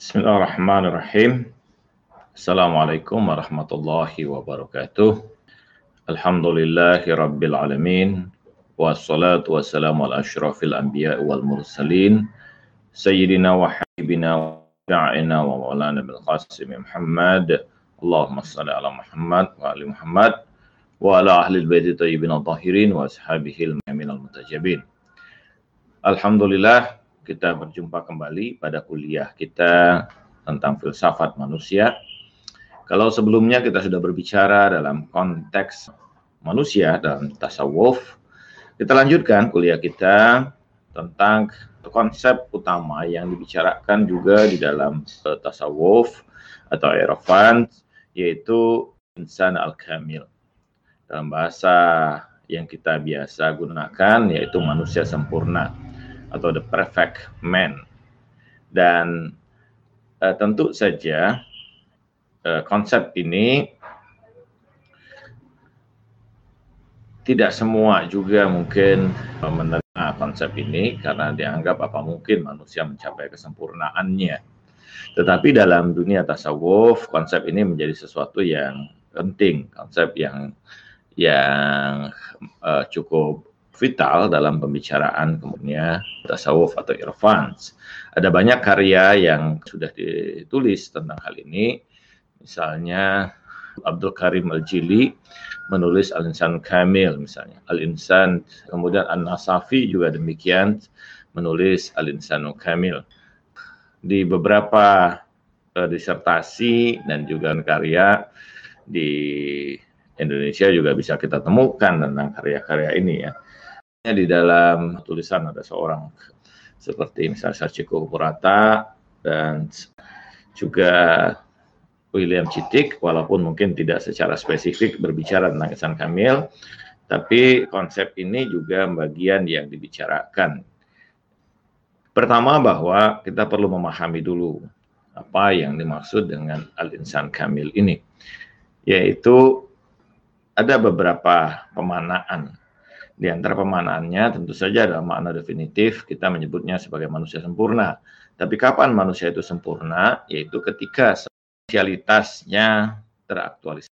بسم الله الرحمن الرحيم السلام عليكم ورحمة الله وبركاته الحمد لله رب العالمين والصلاة والسلام على أشرف الأنبياء والمرسلين سيدنا وحبيبنا وداعنا ومولانا بن القاسم محمد اللهم صل على محمد وعلى محمد وعلى أهل البيت الطيبين الطاهرين وأصحابه المؤمنين المتجبين الحمد لله kita berjumpa kembali pada kuliah kita tentang filsafat manusia. Kalau sebelumnya kita sudah berbicara dalam konteks manusia dalam tasawuf, kita lanjutkan kuliah kita tentang konsep utama yang dibicarakan juga di dalam uh, tasawuf atau irfan yaitu insan al-kamil. Dalam bahasa yang kita biasa gunakan yaitu manusia sempurna atau the perfect man. Dan uh, tentu saja uh, konsep ini tidak semua juga mungkin menerima konsep ini karena dianggap apa mungkin manusia mencapai kesempurnaannya. Tetapi dalam dunia tasawuf konsep ini menjadi sesuatu yang penting, konsep yang yang uh, cukup vital dalam pembicaraan kemudian tasawuf atau irfan. Ada banyak karya yang sudah ditulis tentang hal ini. Misalnya Abdul Karim Al-Jili menulis Al-Insan Kamil misalnya. Al-Insan, kemudian An-Nasafi juga demikian menulis Al-Insan Kamil. Di beberapa uh, disertasi dan juga karya di Indonesia juga bisa kita temukan tentang karya-karya ini ya di dalam tulisan ada seorang seperti misalnya Sachiko Purata dan juga William Citik walaupun mungkin tidak secara spesifik berbicara tentang Ihsan Kamil tapi konsep ini juga bagian yang dibicarakan. Pertama bahwa kita perlu memahami dulu apa yang dimaksud dengan al-insan kamil ini yaitu ada beberapa pemanaan di antara pemanaannya tentu saja dalam makna definitif kita menyebutnya sebagai manusia sempurna. Tapi kapan manusia itu sempurna? Yaitu ketika spesialitasnya teraktualisasi.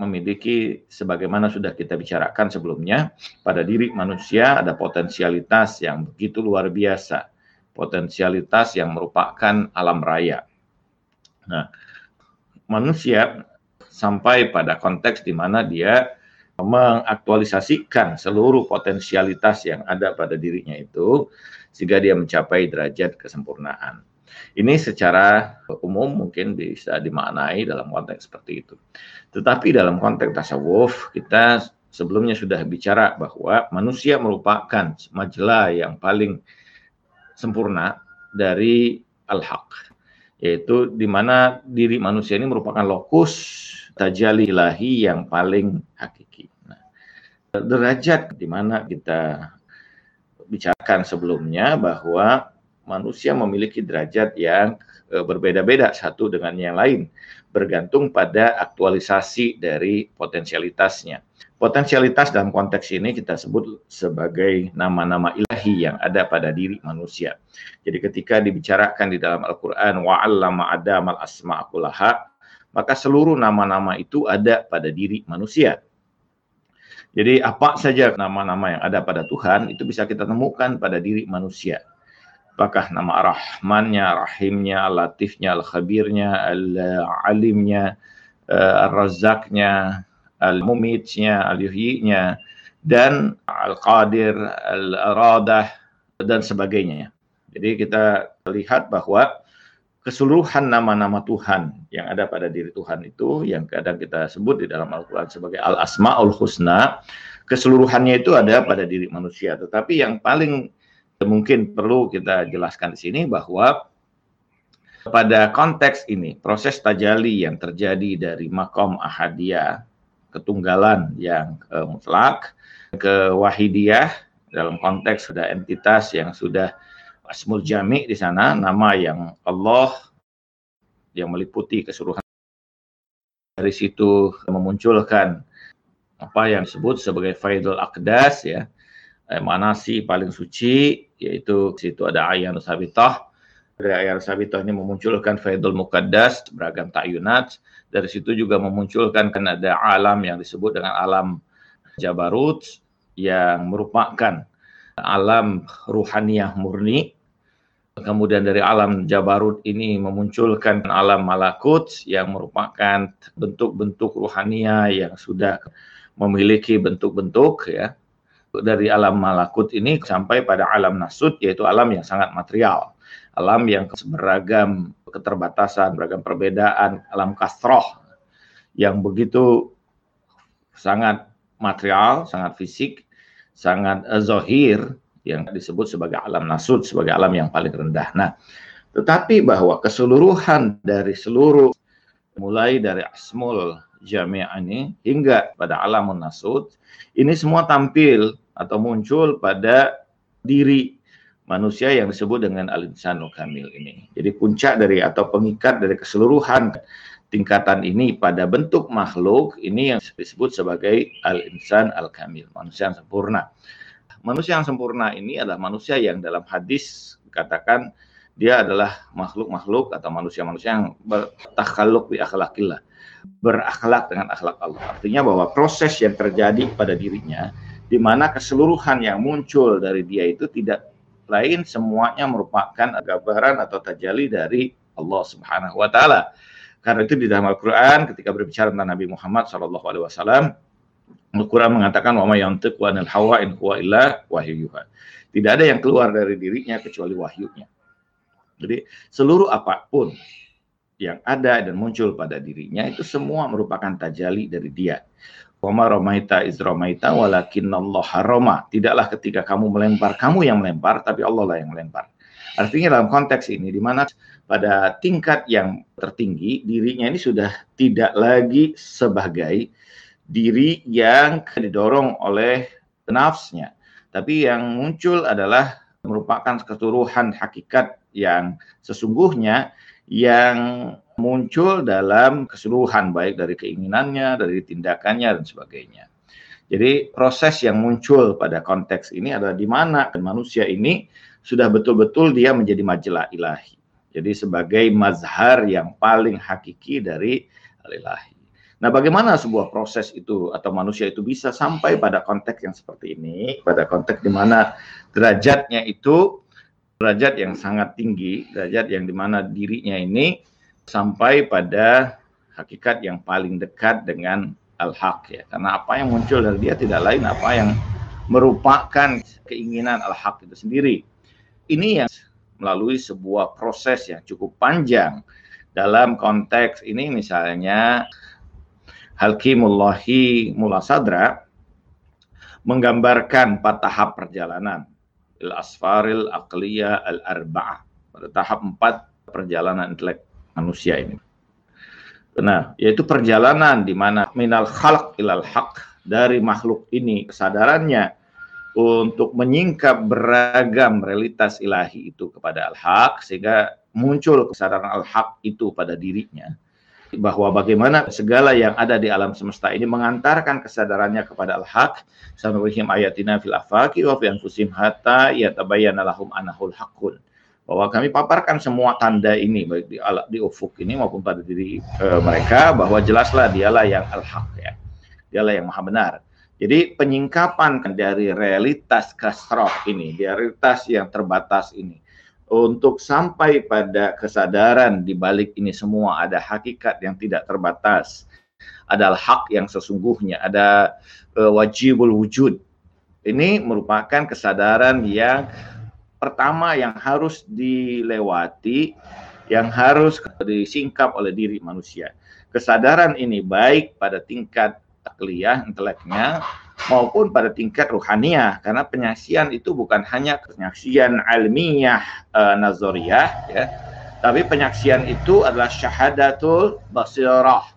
Memiliki sebagaimana sudah kita bicarakan sebelumnya, pada diri manusia ada potensialitas yang begitu luar biasa. Potensialitas yang merupakan alam raya. Nah, manusia sampai pada konteks di mana dia mengaktualisasikan seluruh potensialitas yang ada pada dirinya itu sehingga dia mencapai derajat kesempurnaan. Ini secara umum mungkin bisa dimaknai dalam konteks seperti itu. Tetapi dalam konteks tasawuf kita sebelumnya sudah bicara bahwa manusia merupakan majelah yang paling sempurna dari al-haq yaitu di mana diri manusia ini merupakan lokus tajali ilahi yang paling hakiki. Nah, derajat di mana kita bicarakan sebelumnya bahwa manusia memiliki derajat yang e, berbeda-beda satu dengan yang lain bergantung pada aktualisasi dari potensialitasnya. Potensialitas dalam konteks ini kita sebut sebagai nama-nama ilahi yang ada pada diri manusia. Jadi ketika dibicarakan di dalam Al-Qur'an wa'allama adamal asma'akulaha maka seluruh nama-nama itu ada pada diri manusia. Jadi apa saja nama-nama yang ada pada Tuhan itu bisa kita temukan pada diri manusia. Apakah nama Rahmannya, Rahimnya, Latifnya, Al-Khabirnya, Al-Alimnya, eh, Al-Razaknya, Al-Mumitnya, Al-Yuhyinya, dan Al-Qadir, Al-Radah, dan sebagainya. Jadi kita lihat bahwa keseluruhan nama-nama Tuhan yang ada pada diri Tuhan itu yang kadang kita sebut di dalam Al-Quran sebagai Al-Asma'ul Husna, keseluruhannya itu ada pada diri manusia. Tetapi yang paling mungkin perlu kita jelaskan di sini bahwa pada konteks ini, proses tajali yang terjadi dari makom ahadiyah, ketunggalan yang uh, mutlak, ke wahidiyah, dalam konteks sudah entitas yang sudah Asmul Jami di sana nama yang Allah yang meliputi keseluruhan. Dari situ memunculkan apa yang disebut sebagai Faidul Aqdas ya. Eh, manasi paling suci yaitu situ ada ayat sabitah dari Sabitoh ini memunculkan Faidul Muqaddas, beragam ta'yunat. Dari situ juga memunculkan kan ada alam yang disebut dengan alam Jabarut yang merupakan alam ruhaniyah murni. Kemudian dari alam Jabarut ini memunculkan alam malakut yang merupakan bentuk-bentuk ruhaniyah yang sudah memiliki bentuk-bentuk ya. Dari alam malakut ini sampai pada alam nasut yaitu alam yang sangat material alam yang beragam keterbatasan, beragam perbedaan, alam kasroh yang begitu sangat material, sangat fisik, sangat zohir yang disebut sebagai alam nasud, sebagai alam yang paling rendah. Nah, tetapi bahwa keseluruhan dari seluruh mulai dari asmul jami'ah ini hingga pada alamun nasud ini semua tampil atau muncul pada diri manusia yang disebut dengan al-insanul kamil ini. Jadi puncak dari atau pengikat dari keseluruhan tingkatan ini pada bentuk makhluk ini yang disebut sebagai al-insan al-kamil, manusia yang sempurna. Manusia yang sempurna ini adalah manusia yang dalam hadis katakan dia adalah makhluk-makhluk atau manusia-manusia yang bertakhaluk di akhlakillah, berakhlak dengan akhlak Allah. Artinya bahwa proses yang terjadi pada dirinya di mana keseluruhan yang muncul dari dia itu tidak lain semuanya merupakan gambaran atau tajali dari Allah Subhanahu wa taala. Karena itu di dalam Al-Qur'an ketika berbicara tentang Nabi Muhammad sallallahu alaihi wasallam Al-Qur'an mengatakan wa may yantiqu anil hawa in huwa illa wahyuha. Tidak ada yang keluar dari dirinya kecuali wahyunya. Jadi seluruh apa pun yang ada dan muncul pada dirinya itu semua merupakan tajali dari dia. Wama romaita iz romaita walakin Allah haroma. Tidaklah ketika kamu melempar, kamu yang melempar, tapi Allah lah yang melempar. Artinya dalam konteks ini, di mana pada tingkat yang tertinggi, dirinya ini sudah tidak lagi sebagai diri yang didorong oleh nafsnya. Tapi yang muncul adalah merupakan keseluruhan hakikat yang sesungguhnya yang muncul dalam keseluruhan baik dari keinginannya, dari tindakannya dan sebagainya. Jadi proses yang muncul pada konteks ini adalah di mana manusia ini sudah betul-betul dia menjadi majelah ilahi. Jadi sebagai mazhar yang paling hakiki dari ilahi. Nah, bagaimana sebuah proses itu atau manusia itu bisa sampai pada konteks yang seperti ini, pada konteks di mana derajatnya itu derajat yang sangat tinggi, derajat yang di mana dirinya ini sampai pada hakikat yang paling dekat dengan al-haq ya. Karena apa yang muncul dari dia tidak lain apa yang merupakan keinginan al-haq itu sendiri. Ini yang melalui sebuah proses yang cukup panjang dalam konteks ini misalnya Halkimullahi Mulasadra menggambarkan empat tahap perjalanan il asfaril aqliyah al arba'ah pada tahap empat perjalanan intelek manusia ini. Nah, yaitu perjalanan di mana minal khalq ilal haq dari makhluk ini kesadarannya untuk menyingkap beragam realitas ilahi itu kepada al-haq sehingga muncul kesadaran al-haq itu pada dirinya. Bahwa bagaimana segala yang ada di alam semesta ini mengantarkan kesadarannya kepada al-haq. Sanurihim ayatina fil afaqi wa fi anfusihim hatta yatabayyana lahum anahul haqqun bahwa kami paparkan semua tanda ini baik di di ufuk ini maupun pada diri e, mereka bahwa jelaslah dialah yang al-haq ya. Dialah yang maha benar. Jadi penyingkapan dari realitas kasroh ini, realitas yang terbatas ini untuk sampai pada kesadaran di balik ini semua ada hakikat yang tidak terbatas. Adalah hak yang sesungguhnya, ada e, wajibul wujud. Ini merupakan kesadaran yang pertama yang harus dilewati, yang harus disingkap oleh diri manusia. Kesadaran ini baik pada tingkat takliyah, inteleknya, maupun pada tingkat ruhaniah. Karena penyaksian itu bukan hanya penyaksian ilmiah e, nazariyah, ya, tapi penyaksian itu adalah syahadatul basirah,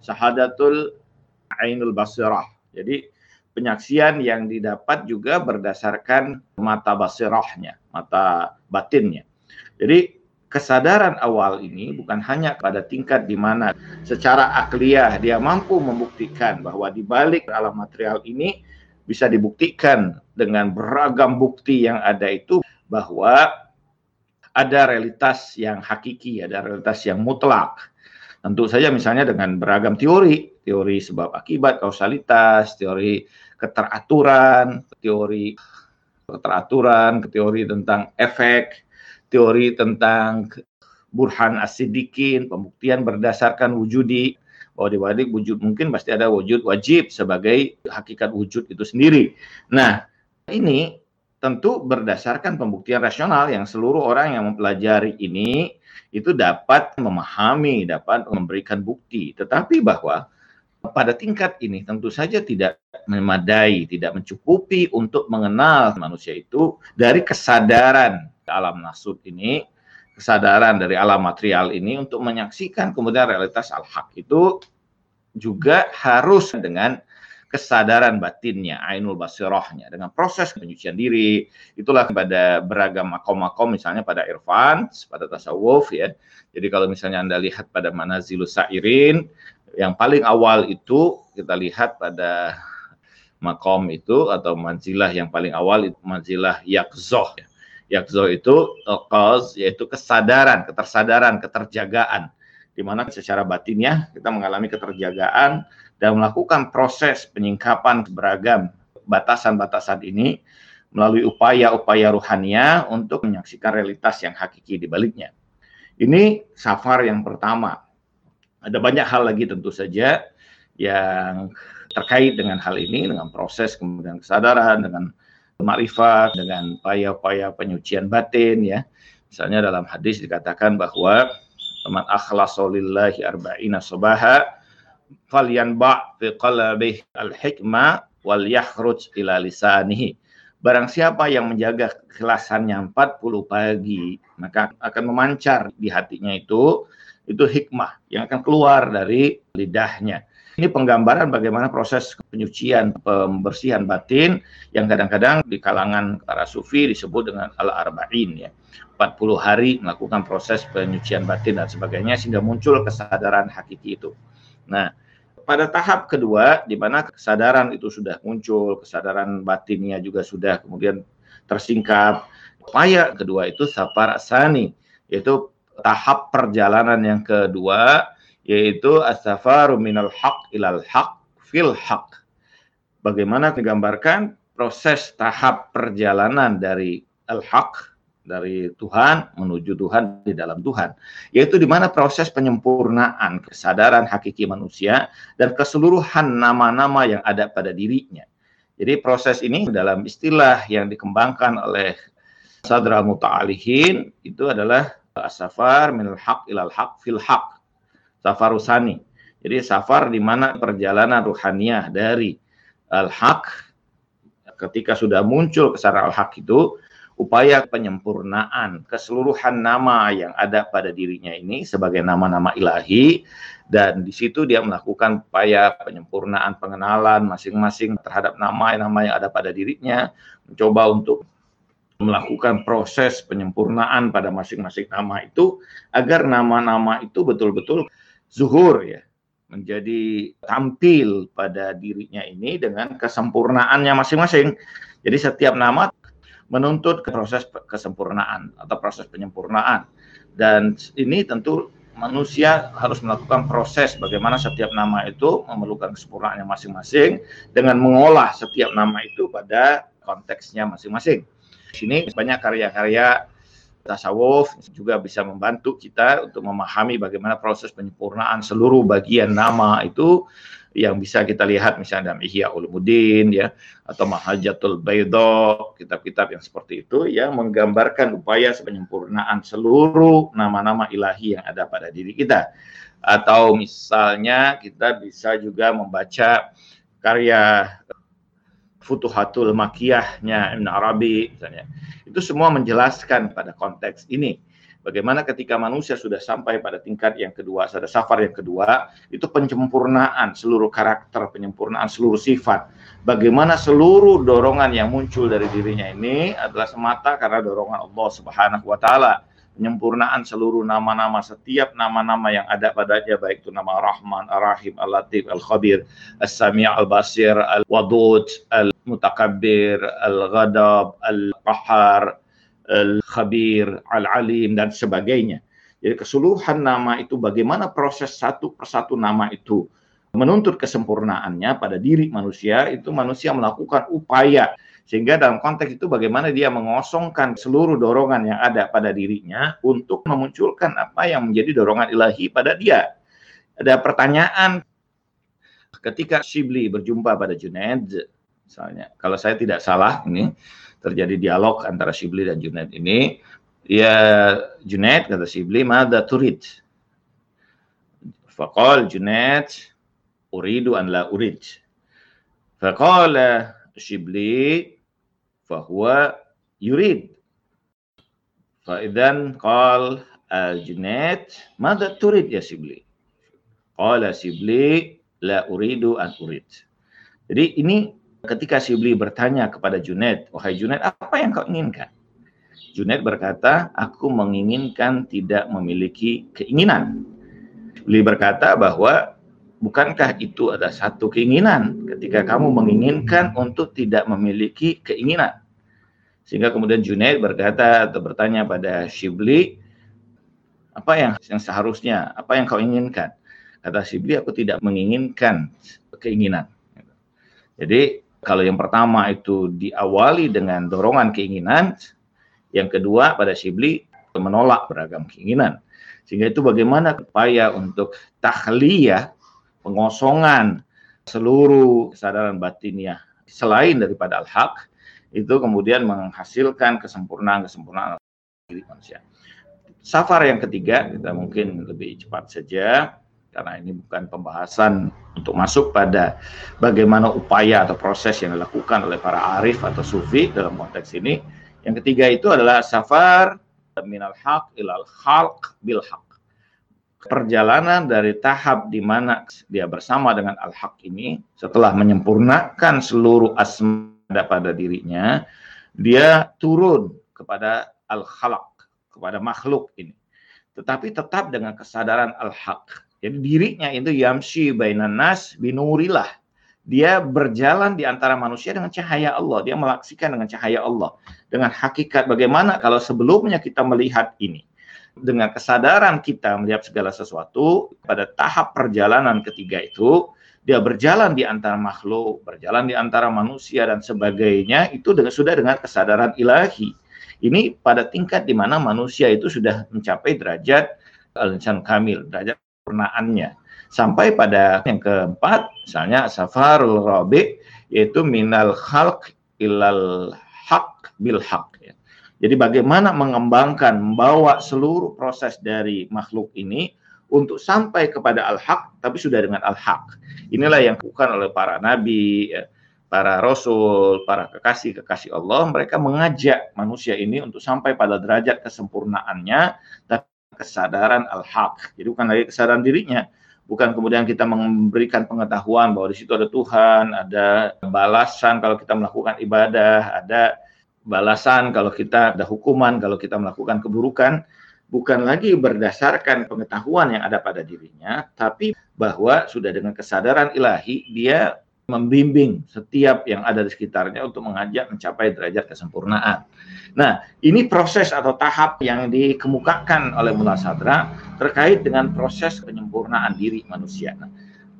syahadatul ainul basirah. Jadi penyaksian yang didapat juga berdasarkan mata basirahnya, mata batinnya. Jadi kesadaran awal ini bukan hanya pada tingkat di mana secara akliyah dia mampu membuktikan bahwa di balik alam material ini bisa dibuktikan dengan beragam bukti yang ada itu bahwa ada realitas yang hakiki, ada realitas yang mutlak. Tentu saja misalnya dengan beragam teori, teori sebab akibat, kausalitas, teori keteraturan, teori keteraturan, teori tentang efek, teori tentang burhan asidikin, pembuktian berdasarkan wujudi, bahwa di balik wujud mungkin pasti ada wujud wajib sebagai hakikat wujud itu sendiri. Nah, ini tentu berdasarkan pembuktian rasional yang seluruh orang yang mempelajari ini itu dapat memahami, dapat memberikan bukti. Tetapi bahwa pada tingkat ini tentu saja tidak memadai, tidak mencukupi untuk mengenal manusia itu dari kesadaran alam nasud ini, kesadaran dari alam material ini untuk menyaksikan kemudian realitas al-haq itu juga harus dengan kesadaran batinnya, ainul basirohnya, dengan proses penyucian diri. Itulah pada beragam makom-makom, misalnya pada irfan, pada tasawuf ya. Jadi kalau misalnya Anda lihat pada manazilus sa'irin, yang paling awal itu kita lihat pada makom itu atau manzilah yang paling awal itu manzilah yakzoh. Yakzoh itu cause yaitu kesadaran, ketersadaran, keterjagaan di mana secara batinnya kita mengalami keterjagaan dan melakukan proses penyingkapan beragam batasan-batasan ini melalui upaya-upaya ruhania untuk menyaksikan realitas yang hakiki di baliknya. Ini safar yang pertama. Ada banyak hal lagi tentu saja yang terkait dengan hal ini, dengan proses kemudian kesadaran, dengan makrifat, dengan upaya-upaya penyucian batin ya. Misalnya dalam hadis dikatakan bahwa man akhlasa lillahi arba'ina sabaha falyanba fi qalbihi al-hikma wal yakhruj ila lisanihi. Barang siapa yang menjaga keikhlasannya 40 pagi, maka akan memancar di hatinya itu itu hikmah yang akan keluar dari lidahnya. Ini penggambaran bagaimana proses penyucian, pembersihan batin yang kadang-kadang di kalangan para sufi disebut dengan al-arba'in ya. 40 hari melakukan proses penyucian batin dan sebagainya sehingga muncul kesadaran hakiki itu. Nah, pada tahap kedua di mana kesadaran itu sudah muncul, kesadaran batinnya juga sudah kemudian tersingkap. Upaya kedua itu safar asani, yaitu tahap perjalanan yang kedua yaitu as-safaru minal haq ilal haq fil haq. Bagaimana digambarkan proses tahap perjalanan dari al-haq dari Tuhan menuju Tuhan di dalam Tuhan, yaitu di mana proses penyempurnaan kesadaran hakiki manusia dan keseluruhan nama-nama yang ada pada dirinya. Jadi proses ini dalam istilah yang dikembangkan oleh Sadra Muta'alihin itu adalah safar minal haq ilal haq fil haq. Safar usani. Jadi safar di mana perjalanan ruhaniah dari al-haq ketika sudah muncul kesadaran al-haq itu upaya penyempurnaan keseluruhan nama yang ada pada dirinya ini sebagai nama-nama ilahi dan di situ dia melakukan upaya penyempurnaan pengenalan masing-masing terhadap nama-nama yang ada pada dirinya mencoba untuk melakukan proses penyempurnaan pada masing-masing nama itu agar nama-nama itu betul-betul zuhur ya menjadi tampil pada dirinya ini dengan kesempurnaannya masing-masing. Jadi setiap nama menuntut ke proses kesempurnaan atau proses penyempurnaan. Dan ini tentu manusia harus melakukan proses bagaimana setiap nama itu memerlukan kesempurnaannya masing-masing dengan mengolah setiap nama itu pada konteksnya masing-masing. Di sini banyak karya-karya tasawuf juga bisa membantu kita untuk memahami bagaimana proses penyempurnaan seluruh bagian nama itu yang bisa kita lihat misalnya dalam Ihya Ulumuddin ya atau Mahajatul Baydho kitab-kitab yang seperti itu yang menggambarkan upaya penyempurnaan seluruh nama-nama ilahi yang ada pada diri kita. Atau misalnya kita bisa juga membaca karya Futuhatul Makiyahnya Ibn Arabi misalnya. Itu semua menjelaskan pada konteks ini. Bagaimana ketika manusia sudah sampai pada tingkat yang kedua, pada safar yang kedua, itu penyempurnaan seluruh karakter, penyempurnaan seluruh sifat. Bagaimana seluruh dorongan yang muncul dari dirinya ini adalah semata karena dorongan Allah Subhanahu wa taala penyempurnaan seluruh nama-nama setiap nama-nama yang ada padanya baik itu nama Rahman, Ar-Rahim, Al-Latif, Al-Khabir, As-Sami' Al-Basir, Al-Wadud, Al-Mutakabbir, Al-Ghadab, Al-Qahar, Al-Khabir, Al-Alim, dan sebagainya. Jadi keseluruhan nama itu bagaimana proses satu persatu nama itu menuntut kesempurnaannya pada diri manusia, itu manusia melakukan upaya. Sehingga dalam konteks itu bagaimana dia mengosongkan seluruh dorongan yang ada pada dirinya untuk memunculkan apa yang menjadi dorongan ilahi pada dia. Ada pertanyaan ketika Shibli berjumpa pada Junaid, misalnya, kalau saya tidak salah ini terjadi dialog antara Shibli dan Junaid ini, ya Junaid kata Shibli, "Mada turid?" Faqal Junaid, "Uridu an la urid." Faqala Shibli, "Fahuwa yurid." Faidan qal al-Junaid, "Mada turid ya Shibli?" Qala Shibli, "La uridu an urid." Jadi ini ketika Shibli bertanya kepada Junaid, "Wahai Junaid, apa yang kau inginkan?" Junaid berkata, "Aku menginginkan tidak memiliki keinginan." Shibli berkata bahwa bukankah itu ada satu keinginan ketika kamu menginginkan untuk tidak memiliki keinginan? Sehingga kemudian Junaid berkata atau bertanya pada Shibli, apa yang, yang seharusnya, apa yang kau inginkan? Kata Shibli, aku tidak menginginkan keinginan. Jadi kalau yang pertama itu diawali dengan dorongan keinginan, yang kedua pada Shibli menolak beragam keinginan. Sehingga itu bagaimana upaya untuk tahliyah, pengosongan seluruh kesadaran batiniah selain daripada al-haq, itu kemudian menghasilkan kesempurnaan-kesempurnaan diri manusia. Safar yang ketiga, kita mungkin lebih cepat saja karena ini bukan pembahasan untuk masuk pada bagaimana upaya atau proses yang dilakukan oleh para arif atau sufi dalam konteks ini. Yang ketiga itu adalah safar minal haq ilal khalq bil haq. Perjalanan dari tahap di mana dia bersama dengan al-haq ini setelah menyempurnakan seluruh asma pada dirinya, dia turun kepada al-khalq, kepada makhluk ini. Tetapi tetap dengan kesadaran al-haq jadi dirinya itu yamshi bainan nas binurillah. Dia berjalan di antara manusia dengan cahaya Allah. Dia melaksikan dengan cahaya Allah. Dengan hakikat bagaimana kalau sebelumnya kita melihat ini. Dengan kesadaran kita melihat segala sesuatu pada tahap perjalanan ketiga itu dia berjalan di antara makhluk, berjalan di antara manusia dan sebagainya itu dengan sudah dengan kesadaran ilahi. Ini pada tingkat di mana manusia itu sudah mencapai derajat al-insan kamil, derajat kesempurnaannya. Sampai pada yang keempat, misalnya safarul rabi yaitu minal khalq ilal haq bil haq. Ya. Jadi bagaimana mengembangkan, membawa seluruh proses dari makhluk ini untuk sampai kepada al-haq, tapi sudah dengan al-haq. Inilah yang dilakukan oleh para nabi, ya, para rasul, para kekasih-kekasih Allah. Mereka mengajak manusia ini untuk sampai pada derajat kesempurnaannya, tapi kesadaran al-haq. Jadi bukan lagi kesadaran dirinya, bukan kemudian kita memberikan pengetahuan bahwa di situ ada Tuhan, ada balasan kalau kita melakukan ibadah, ada balasan kalau kita ada hukuman kalau kita melakukan keburukan, bukan lagi berdasarkan pengetahuan yang ada pada dirinya, tapi bahwa sudah dengan kesadaran ilahi dia membimbing setiap yang ada di sekitarnya untuk mengajak mencapai derajat kesempurnaan. Nah, ini proses atau tahap yang dikemukakan oleh Mullah Sadra terkait dengan proses penyempurnaan diri manusia. Nah,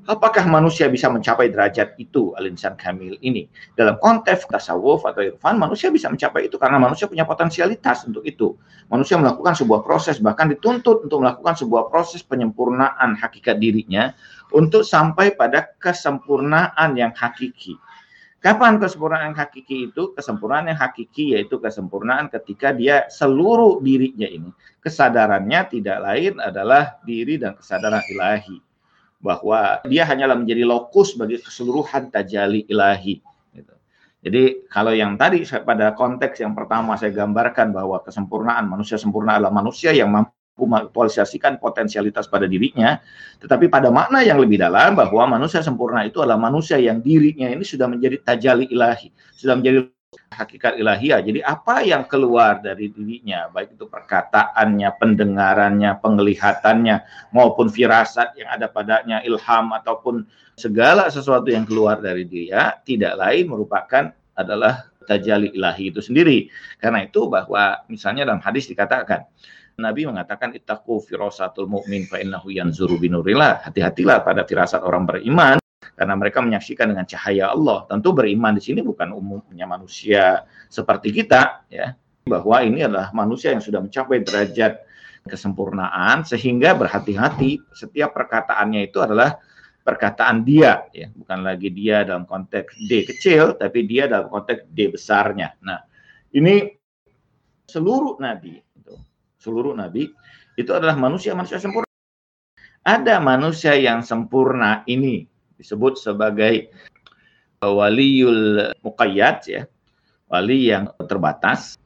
apakah manusia bisa mencapai derajat itu al-insan kamil ini? Dalam konteks tasawuf atau irfan, manusia bisa mencapai itu karena manusia punya potensialitas untuk itu. Manusia melakukan sebuah proses, bahkan dituntut untuk melakukan sebuah proses penyempurnaan hakikat dirinya untuk sampai pada kesempurnaan yang hakiki. Kapan kesempurnaan yang hakiki itu? Kesempurnaan yang hakiki yaitu kesempurnaan ketika dia seluruh dirinya ini, kesadarannya tidak lain adalah diri dan kesadaran ilahi. Bahwa dia hanyalah menjadi lokus bagi keseluruhan tajali ilahi. Gitu. Jadi kalau yang tadi pada konteks yang pertama saya gambarkan bahwa kesempurnaan manusia sempurna adalah manusia yang mampu mengaktualisasikan potensialitas pada dirinya, tetapi pada makna yang lebih dalam bahwa manusia sempurna itu adalah manusia yang dirinya ini sudah menjadi tajali ilahi, sudah menjadi hakikat ilahiyah. Jadi apa yang keluar dari dirinya, baik itu perkataannya, pendengarannya, penglihatannya, maupun firasat yang ada padanya, ilham ataupun segala sesuatu yang keluar dari dia, tidak lain merupakan adalah tajali ilahi itu sendiri. Karena itu bahwa misalnya dalam hadis dikatakan Nabi mengatakan ittaqu firasatul mu'min fa innahu yanzuru binurillah. Hati-hatilah pada firasat orang beriman karena mereka menyaksikan dengan cahaya Allah. Tentu beriman di sini bukan umumnya manusia seperti kita ya, bahwa ini adalah manusia yang sudah mencapai derajat kesempurnaan sehingga berhati-hati. Setiap perkataannya itu adalah perkataan dia ya. Bukan lagi dia dalam konteks D kecil tapi dia dalam konteks D besarnya. Nah ini seluruh nabi itu seluruh nabi itu adalah manusia-manusia sempurna. Ada manusia yang sempurna ini disebut sebagai waliul muqayyad ya. Wali yang terbatas.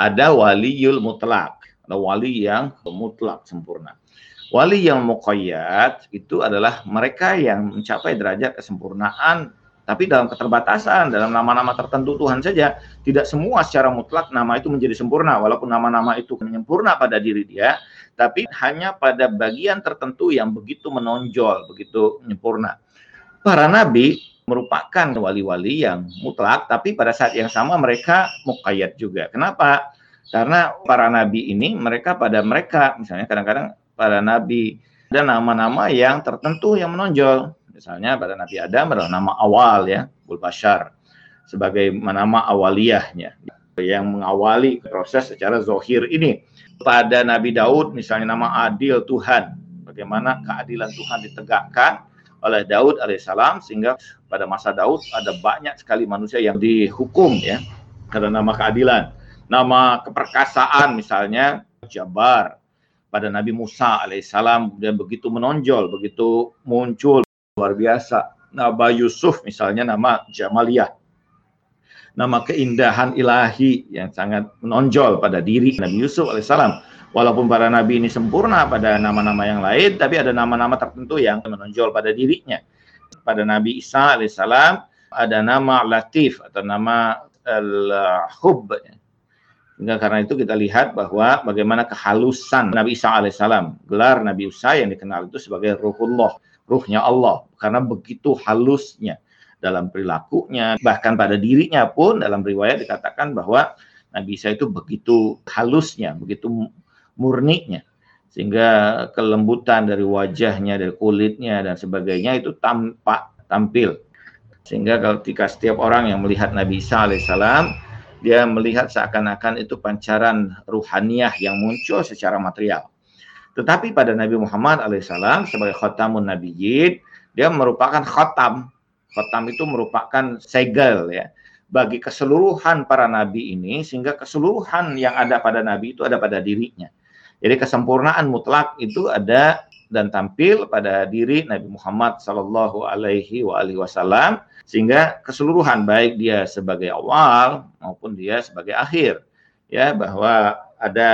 Ada waliul mutlak. Ada wali yang mutlak sempurna. Wali yang muqayyad itu adalah mereka yang mencapai derajat kesempurnaan tapi dalam keterbatasan, dalam nama-nama tertentu Tuhan saja, tidak semua secara mutlak nama itu menjadi sempurna, walaupun nama-nama itu menyempurna pada diri dia, tapi hanya pada bagian tertentu yang begitu menonjol, begitu menyempurna. Para nabi merupakan wali-wali yang mutlak, tapi pada saat yang sama mereka muqayyad juga. Kenapa? Karena para nabi ini, mereka pada mereka, misalnya kadang-kadang pada nabi ada nama-nama yang tertentu yang menonjol. Misalnya pada Nabi Adam adalah nama awal ya, Bul Bashar sebagai nama awaliyahnya yang mengawali proses secara zohir ini. Pada Nabi Daud misalnya nama adil Tuhan, bagaimana keadilan Tuhan ditegakkan oleh Daud alaihissalam sehingga pada masa Daud ada banyak sekali manusia yang dihukum ya karena nama keadilan. Nama keperkasaan misalnya Jabar, pada Nabi Musa alaihissalam dan begitu menonjol, begitu muncul luar biasa. Nabi Yusuf misalnya nama Jamaliyah. Nama keindahan ilahi yang sangat menonjol pada diri Nabi Yusuf alaihissalam. Walaupun para nabi ini sempurna pada nama-nama yang lain, tapi ada nama-nama tertentu yang menonjol pada dirinya. Pada Nabi Isa alaihissalam ada nama Latif atau nama Al-Hub sehingga karena itu kita lihat bahwa bagaimana kehalusan Nabi Isa alaihissalam. Gelar Nabi Isa yang dikenal itu sebagai ruhullah, ruhnya Allah. Karena begitu halusnya dalam perilakunya, bahkan pada dirinya pun dalam riwayat dikatakan bahwa Nabi Isa itu begitu halusnya, begitu murninya. Sehingga kelembutan dari wajahnya, dari kulitnya, dan sebagainya itu tampak, tampil. Sehingga ketika setiap orang yang melihat Nabi Isa alaihissalam, dia melihat seakan-akan itu pancaran ruhaniah yang muncul secara material. Tetapi pada Nabi Muhammad alaihissalam sebagai khatamun nabiyyin, dia merupakan khatam. Khatam itu merupakan segel ya bagi keseluruhan para nabi ini sehingga keseluruhan yang ada pada nabi itu ada pada dirinya. Jadi kesempurnaan mutlak itu ada dan tampil pada diri Nabi Muhammad Sallallahu Alaihi Wasallam sehingga keseluruhan baik dia sebagai awal maupun dia sebagai akhir ya bahwa ada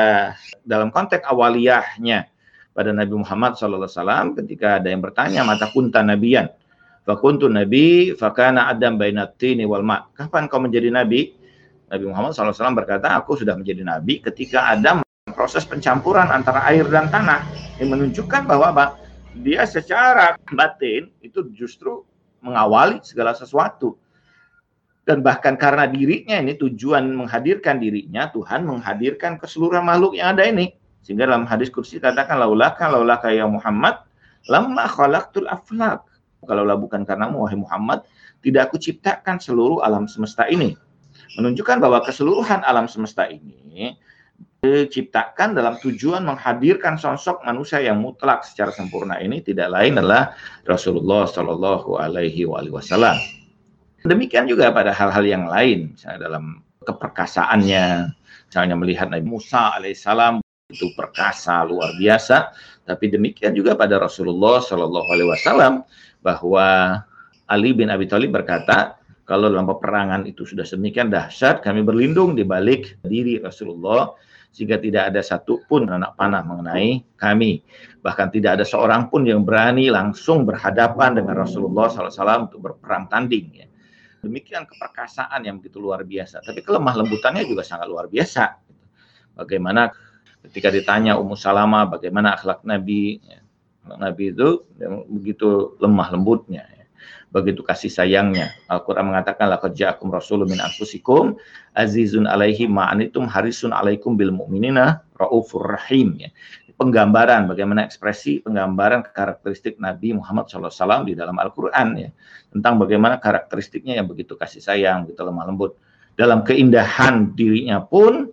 dalam konteks awaliyahnya pada Nabi Muhammad SAW ketika ada yang bertanya mata kunta nabiyan? Fakuntu nabi fakana adam bainatini wal ma. Kapan kau menjadi nabi? Nabi Muhammad SAW berkata aku sudah menjadi nabi ketika Adam proses pencampuran antara air dan tanah yang menunjukkan bahwa dia secara batin itu justru mengawali segala sesuatu. Dan bahkan karena dirinya ini tujuan menghadirkan dirinya, Tuhan menghadirkan keseluruhan makhluk yang ada ini. Sehingga dalam hadis kursi katakan laulaka laulaka ya Muhammad lamma khalaqtul aflak. Kalaulah bukan karena wahai Muhammad, tidak aku ciptakan seluruh alam semesta ini. Menunjukkan bahwa keseluruhan alam semesta ini diciptakan dalam tujuan menghadirkan sosok manusia yang mutlak secara sempurna ini tidak lain adalah Rasulullah Shallallahu Alaihi Wasallam. Demikian juga pada hal-hal yang lain, misalnya dalam keperkasaannya, misalnya melihat Nabi Musa alaihissalam itu perkasa luar biasa, tapi demikian juga pada Rasulullah Shallallahu Alaihi Wasallam bahwa Ali bin Abi Thalib berkata, kalau dalam peperangan itu sudah sedemikian dahsyat, kami berlindung di balik diri Rasulullah sehingga tidak ada satupun anak panah mengenai kami. Bahkan tidak ada seorang pun yang berani langsung berhadapan dengan Rasulullah SAW untuk berperang tanding. Ya. Demikian keperkasaan yang begitu luar biasa. Tapi kelemah lembutannya juga sangat luar biasa. Bagaimana ketika ditanya Ummu Salama bagaimana akhlak Nabi, ya. Nabi itu begitu lemah lembutnya. Begitu kasih sayangnya. Al-Qur'an mengatakan laqad ja'akum rasulun min anfusikum azizun alaihi ma'anitum harisun alaikum bil mu'minina raufur rahim ya. Penggambaran bagaimana ekspresi penggambaran karakteristik Nabi Muhammad SAW di dalam Al-Qur'an ya. Tentang bagaimana karakteristiknya yang begitu kasih sayang, begitu lemah lembut. Dalam keindahan dirinya pun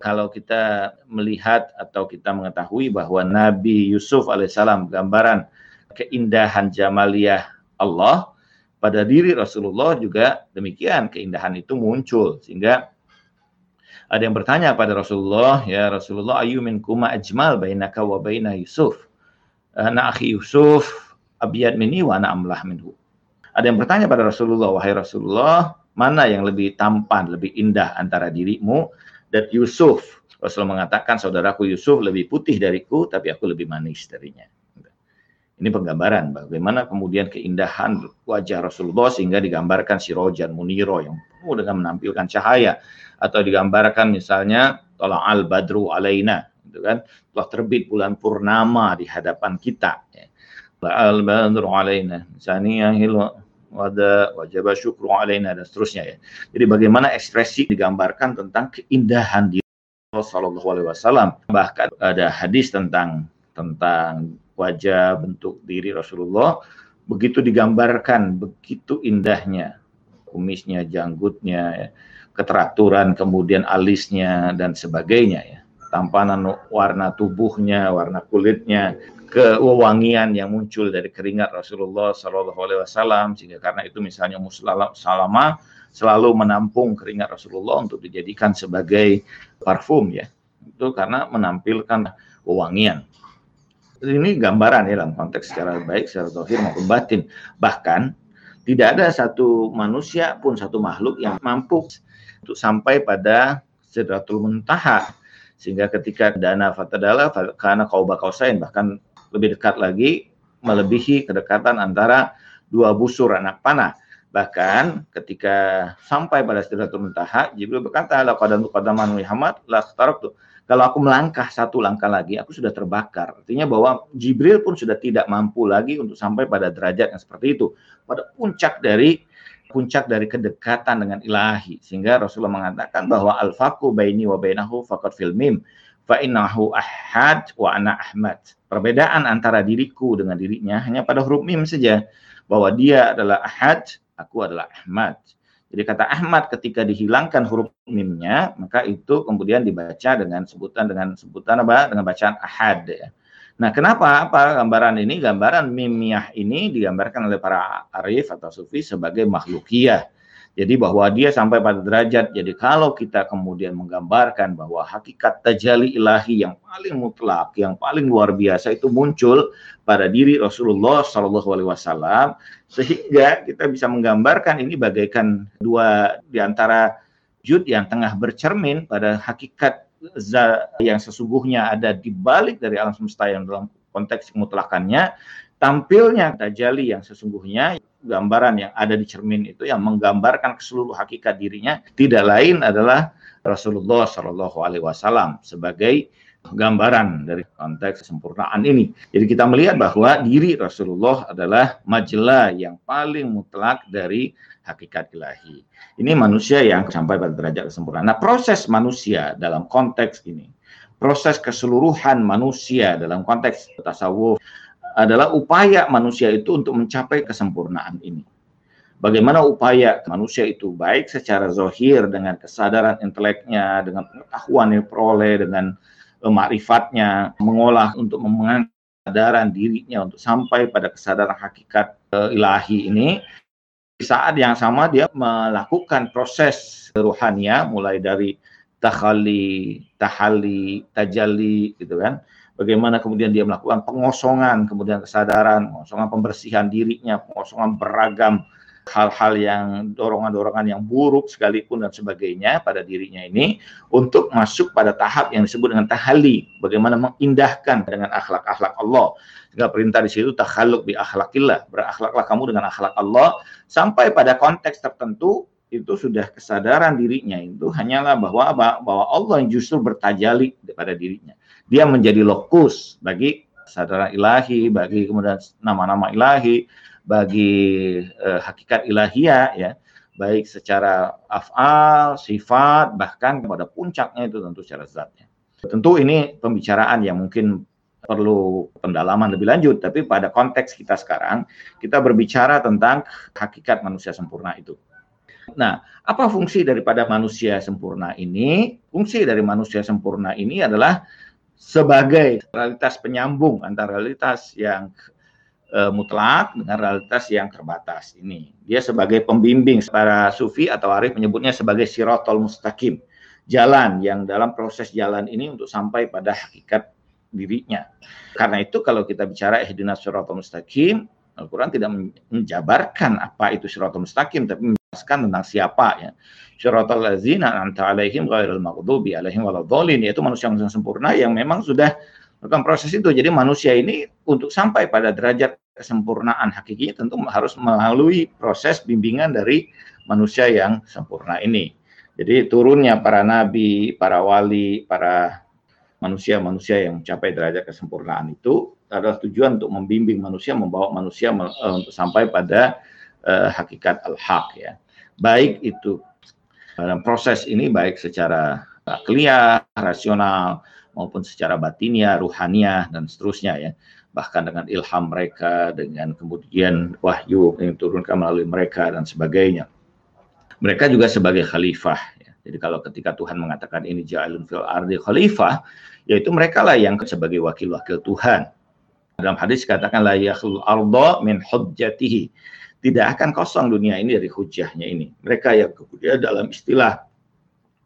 kalau kita melihat atau kita mengetahui bahwa Nabi Yusuf alaihissalam gambaran keindahan jamaliyah Allah pada diri Rasulullah juga demikian keindahan itu muncul sehingga ada yang bertanya pada Rasulullah ya Rasulullah ayu min kuma ajmal bainaka wa baina Yusuf ana akhi Yusuf abiyad minni wa ana amlah minhu ada yang bertanya pada Rasulullah wahai Rasulullah mana yang lebih tampan lebih indah antara dirimu dan Yusuf. Rasulullah mengatakan saudaraku Yusuf lebih putih dariku, tapi aku lebih manis darinya. Ini penggambaran bagaimana kemudian keindahan wajah Rasulullah sehingga digambarkan si Rojan Muniro yang penuh dengan menampilkan cahaya atau digambarkan misalnya tolong al badru alaina gitu kan telah terbit bulan purnama di hadapan kita ya. al badru alaina misalnya wada wajib syukru alaina dan seterusnya ya. Jadi bagaimana ekspresi digambarkan tentang keindahan di Sallallahu Alaihi Wasallam. Bahkan ada hadis tentang tentang wajah bentuk diri Rasulullah begitu digambarkan begitu indahnya kumisnya, janggutnya, ya, keteraturan, kemudian alisnya dan sebagainya ya. Tampanan warna tubuhnya, warna kulitnya, kewangian yang muncul dari keringat Rasulullah Shallallahu Alaihi Wasallam sehingga karena itu misalnya Salama selalu menampung keringat Rasulullah untuk dijadikan sebagai parfum ya itu karena menampilkan wewangian ini gambaran ya dalam konteks secara baik secara zahir maupun batin bahkan tidak ada satu manusia pun satu makhluk yang mampu untuk sampai pada Sidratul Muntaha sehingga ketika dana fatadala karena kau bakal bahkan lebih dekat lagi melebihi kedekatan antara dua busur anak panah. Bahkan ketika sampai pada Sidratul Muntaha, Jibril berkata, "La qadam qadaman Muhammad la tuh. Kalau aku melangkah satu langkah lagi, aku sudah terbakar. Artinya bahwa Jibril pun sudah tidak mampu lagi untuk sampai pada derajat yang seperti itu. Pada puncak dari puncak dari kedekatan dengan ilahi. Sehingga Rasulullah mengatakan bahwa al-faqu baini wa bainahu faqat fil mim fa innahu ahad wa ana ahmad. Perbedaan antara diriku dengan dirinya hanya pada huruf mim saja bahwa dia adalah ahad, aku adalah ahmad. Jadi kata Ahmad ketika dihilangkan huruf mimnya, maka itu kemudian dibaca dengan sebutan dengan sebutan apa? Dengan bacaan ahad ya. Nah, kenapa apa gambaran ini? Gambaran mimiyah ini digambarkan oleh para arif atau sufi sebagai makhlukiyah jadi bahwa dia sampai pada derajat. Jadi kalau kita kemudian menggambarkan bahwa hakikat tajali ilahi yang paling mutlak, yang paling luar biasa itu muncul pada diri Rasulullah Shallallahu Alaihi Wasallam, sehingga kita bisa menggambarkan ini bagaikan dua di antara jud yang tengah bercermin pada hakikat yang sesungguhnya ada di balik dari alam semesta yang dalam konteks mutlakannya tampilnya tajali yang sesungguhnya gambaran yang ada di cermin itu yang menggambarkan ke seluruh hakikat dirinya tidak lain adalah Rasulullah Shallallahu Alaihi Wasallam sebagai gambaran dari konteks kesempurnaan ini. Jadi kita melihat bahwa diri Rasulullah adalah majelah yang paling mutlak dari hakikat ilahi. Ini manusia yang sampai pada derajat kesempurnaan. Nah, proses manusia dalam konteks ini, proses keseluruhan manusia dalam konteks tasawuf adalah upaya manusia itu untuk mencapai kesempurnaan ini. Bagaimana upaya manusia itu baik secara zohir dengan kesadaran inteleknya, dengan pengetahuan yang peroleh, dengan uh, makrifatnya, mengolah untuk mengangkat kesadaran dirinya untuk sampai pada kesadaran hakikat uh, ilahi ini. Di saat yang sama dia melakukan proses ruhania mulai dari takhali, tahali, tajali gitu kan bagaimana kemudian dia melakukan pengosongan, kemudian kesadaran, pengosongan pembersihan dirinya, pengosongan beragam hal-hal yang dorongan-dorongan yang buruk sekalipun dan sebagainya pada dirinya ini untuk masuk pada tahap yang disebut dengan tahali, bagaimana mengindahkan dengan akhlak-akhlak Allah. Sehingga perintah di situ takhaluk bi akhlakillah, berakhlaklah kamu dengan akhlak Allah. Sampai pada konteks tertentu itu sudah kesadaran dirinya itu hanyalah bahwa bahwa Allah yang justru bertajali pada dirinya dia menjadi lokus bagi sadara ilahi, bagi kemudian nama-nama ilahi, bagi uh, hakikat ilahiyah ya, baik secara afal, sifat, bahkan pada puncaknya itu tentu secara zatnya. Tentu ini pembicaraan yang mungkin perlu pendalaman lebih lanjut, tapi pada konteks kita sekarang, kita berbicara tentang hakikat manusia sempurna itu. Nah, apa fungsi daripada manusia sempurna ini? Fungsi dari manusia sempurna ini adalah sebagai realitas penyambung antara realitas yang e, mutlak dengan realitas yang terbatas ini. Dia sebagai pembimbing para sufi atau arif menyebutnya sebagai sirotol mustaqim. Jalan yang dalam proses jalan ini untuk sampai pada hakikat dirinya. Karena itu kalau kita bicara ihdinas siratal mustaqim, Al-Quran tidak menjabarkan apa itu siratal mustaqim, tapi menjelaskan tentang siapa ya. Siratal lazina anta alaihim ghairil maghdubi alaihim waladhdallin, yaitu manusia yang sempurna yang memang sudah melakukan proses itu. Jadi manusia ini untuk sampai pada derajat kesempurnaan hakikinya tentu harus melalui proses bimbingan dari manusia yang sempurna ini. Jadi turunnya para nabi, para wali, para manusia-manusia yang mencapai derajat kesempurnaan itu adalah tujuan untuk membimbing manusia, membawa manusia uh, untuk sampai pada uh, hakikat al-haq ya. Baik itu dalam proses ini baik secara akliah, rasional maupun secara batinia, ruhania dan seterusnya ya. Bahkan dengan ilham mereka, dengan kemudian wahyu yang turunkan melalui mereka dan sebagainya. Mereka juga sebagai khalifah ya. Jadi kalau ketika Tuhan mengatakan ini ja'alun fil ardi khalifah, yaitu mereka lah yang sebagai wakil-wakil Tuhan. Dalam hadis katakan la yakhlul arda min hujjatihi. Tidak akan kosong dunia ini dari hujahnya ini. Mereka yang kemudian dalam istilah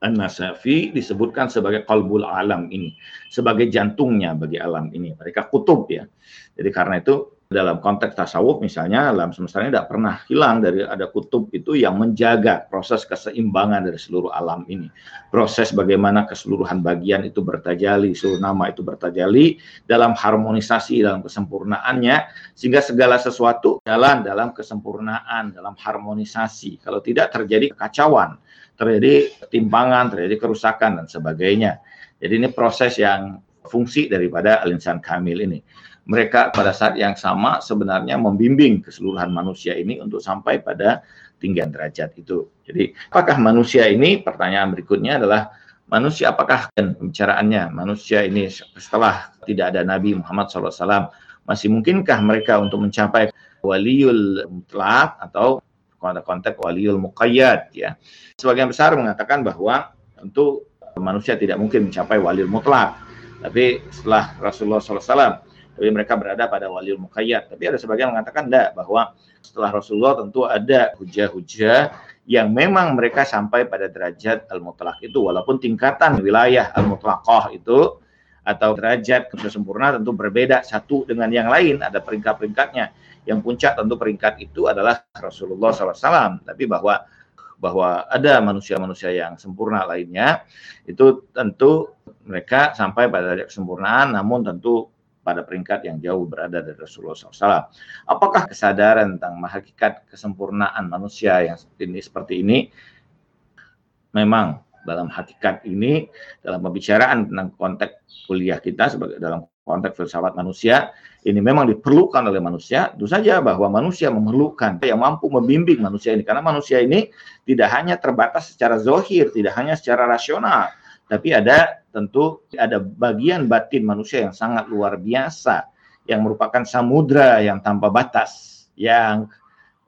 An-Nasafi disebutkan sebagai qalbul alam ini, sebagai jantungnya bagi alam ini. Mereka kutub ya. Jadi karena itu dalam konteks tasawuf misalnya alam semesta ini tidak pernah hilang dari ada kutub itu yang menjaga proses keseimbangan dari seluruh alam ini. Proses bagaimana keseluruhan bagian itu bertajali, seluruh nama itu bertajali dalam harmonisasi, dalam kesempurnaannya sehingga segala sesuatu jalan dalam kesempurnaan, dalam harmonisasi. Kalau tidak terjadi kekacauan, terjadi ketimpangan, terjadi kerusakan dan sebagainya. Jadi ini proses yang fungsi daripada alinsan kamil ini mereka pada saat yang sama sebenarnya membimbing keseluruhan manusia ini untuk sampai pada tinggian derajat itu. Jadi, apakah manusia ini? Pertanyaan berikutnya adalah manusia apakah dan pembicaraannya manusia ini setelah tidak ada Nabi Muhammad SAW masih mungkinkah mereka untuk mencapai waliul mutlak atau konteks waliul muqayyad ya. Sebagian besar mengatakan bahwa tentu manusia tidak mungkin mencapai waliul mutlak. Tapi setelah Rasulullah SAW tapi mereka berada pada waliul muqayyad. Tapi ada sebagian mengatakan tidak bahwa setelah Rasulullah tentu ada hujah-hujah yang memang mereka sampai pada derajat al-mutlaq itu. Walaupun tingkatan wilayah al-mutlaqah itu atau derajat sempurna tentu berbeda satu dengan yang lain. Ada peringkat-peringkatnya. Yang puncak tentu peringkat itu adalah Rasulullah SAW tapi bahwa bahwa ada manusia-manusia yang sempurna lainnya itu tentu mereka sampai pada derajat kesempurnaan. Namun tentu pada peringkat yang jauh berada dari Rasulullah SAW. Apakah kesadaran tentang hakikat kesempurnaan manusia yang ini seperti ini? Memang dalam hakikat ini dalam pembicaraan tentang konteks kuliah kita sebagai dalam konteks filsafat manusia ini memang diperlukan oleh manusia. Itu saja bahwa manusia memerlukan yang mampu membimbing manusia ini. Karena manusia ini tidak hanya terbatas secara zohir tidak hanya secara rasional tapi ada tentu ada bagian batin manusia yang sangat luar biasa yang merupakan samudra yang tanpa batas yang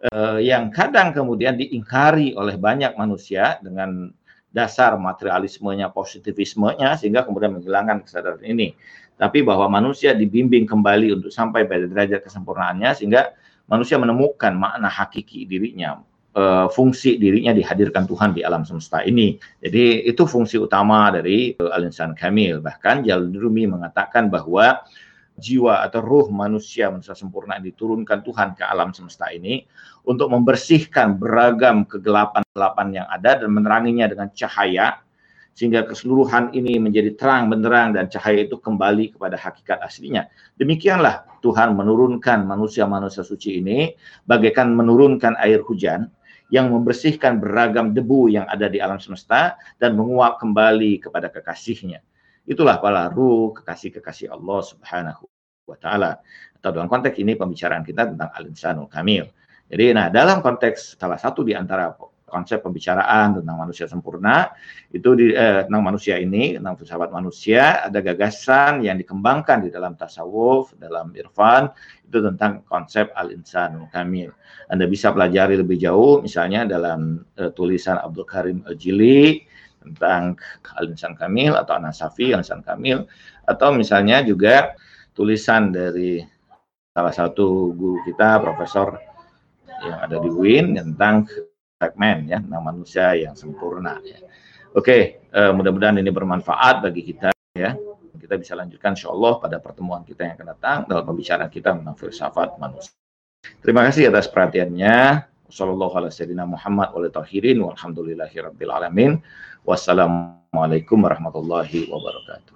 eh, yang kadang kemudian diingkari oleh banyak manusia dengan dasar materialismenya, positivismenya sehingga kemudian menghilangkan kesadaran ini. Tapi bahwa manusia dibimbing kembali untuk sampai pada derajat kesempurnaannya sehingga manusia menemukan makna hakiki dirinya, uh, fungsi dirinya dihadirkan Tuhan di alam semesta ini. Jadi itu fungsi utama dari uh, Al-Insan Kamil. Bahkan Jalrumi mengatakan bahwa jiwa atau ruh manusia manusia sempurna diturunkan Tuhan ke alam semesta ini untuk membersihkan beragam kegelapan-kegelapan yang ada dan meneranginya dengan cahaya sehingga keseluruhan ini menjadi terang benderang dan cahaya itu kembali kepada hakikat aslinya. Demikianlah Tuhan menurunkan manusia-manusia suci ini bagaikan menurunkan air hujan yang membersihkan beragam debu yang ada di alam semesta dan menguap kembali kepada kekasihnya. Itulah para ruh kekasih-kekasih Allah Subhanahu wa taala. atau dalam konteks ini pembicaraan kita tentang al-insanul kamil. Jadi nah dalam konteks salah satu di antara konsep pembicaraan tentang manusia sempurna. Itu di eh, tentang manusia ini tentang filsafat manusia ada gagasan yang dikembangkan di dalam tasawuf dalam irfan itu tentang konsep al insan kamil. Anda bisa pelajari lebih jauh misalnya dalam eh, tulisan Abdul Karim Al Jili tentang al insan kamil atau Anasafi al insan kamil. Atau misalnya juga tulisan dari salah satu guru kita profesor yang ada di UIN tentang segmen ya tentang manusia yang sempurna ya. Oke, uh, mudah-mudahan ini bermanfaat bagi kita ya. Kita bisa lanjutkan insya Allah pada pertemuan kita yang akan datang dalam pembicaraan kita tentang filsafat manusia. Terima kasih atas perhatiannya. Wassalamualaikum warahmatullahi wabarakatuh.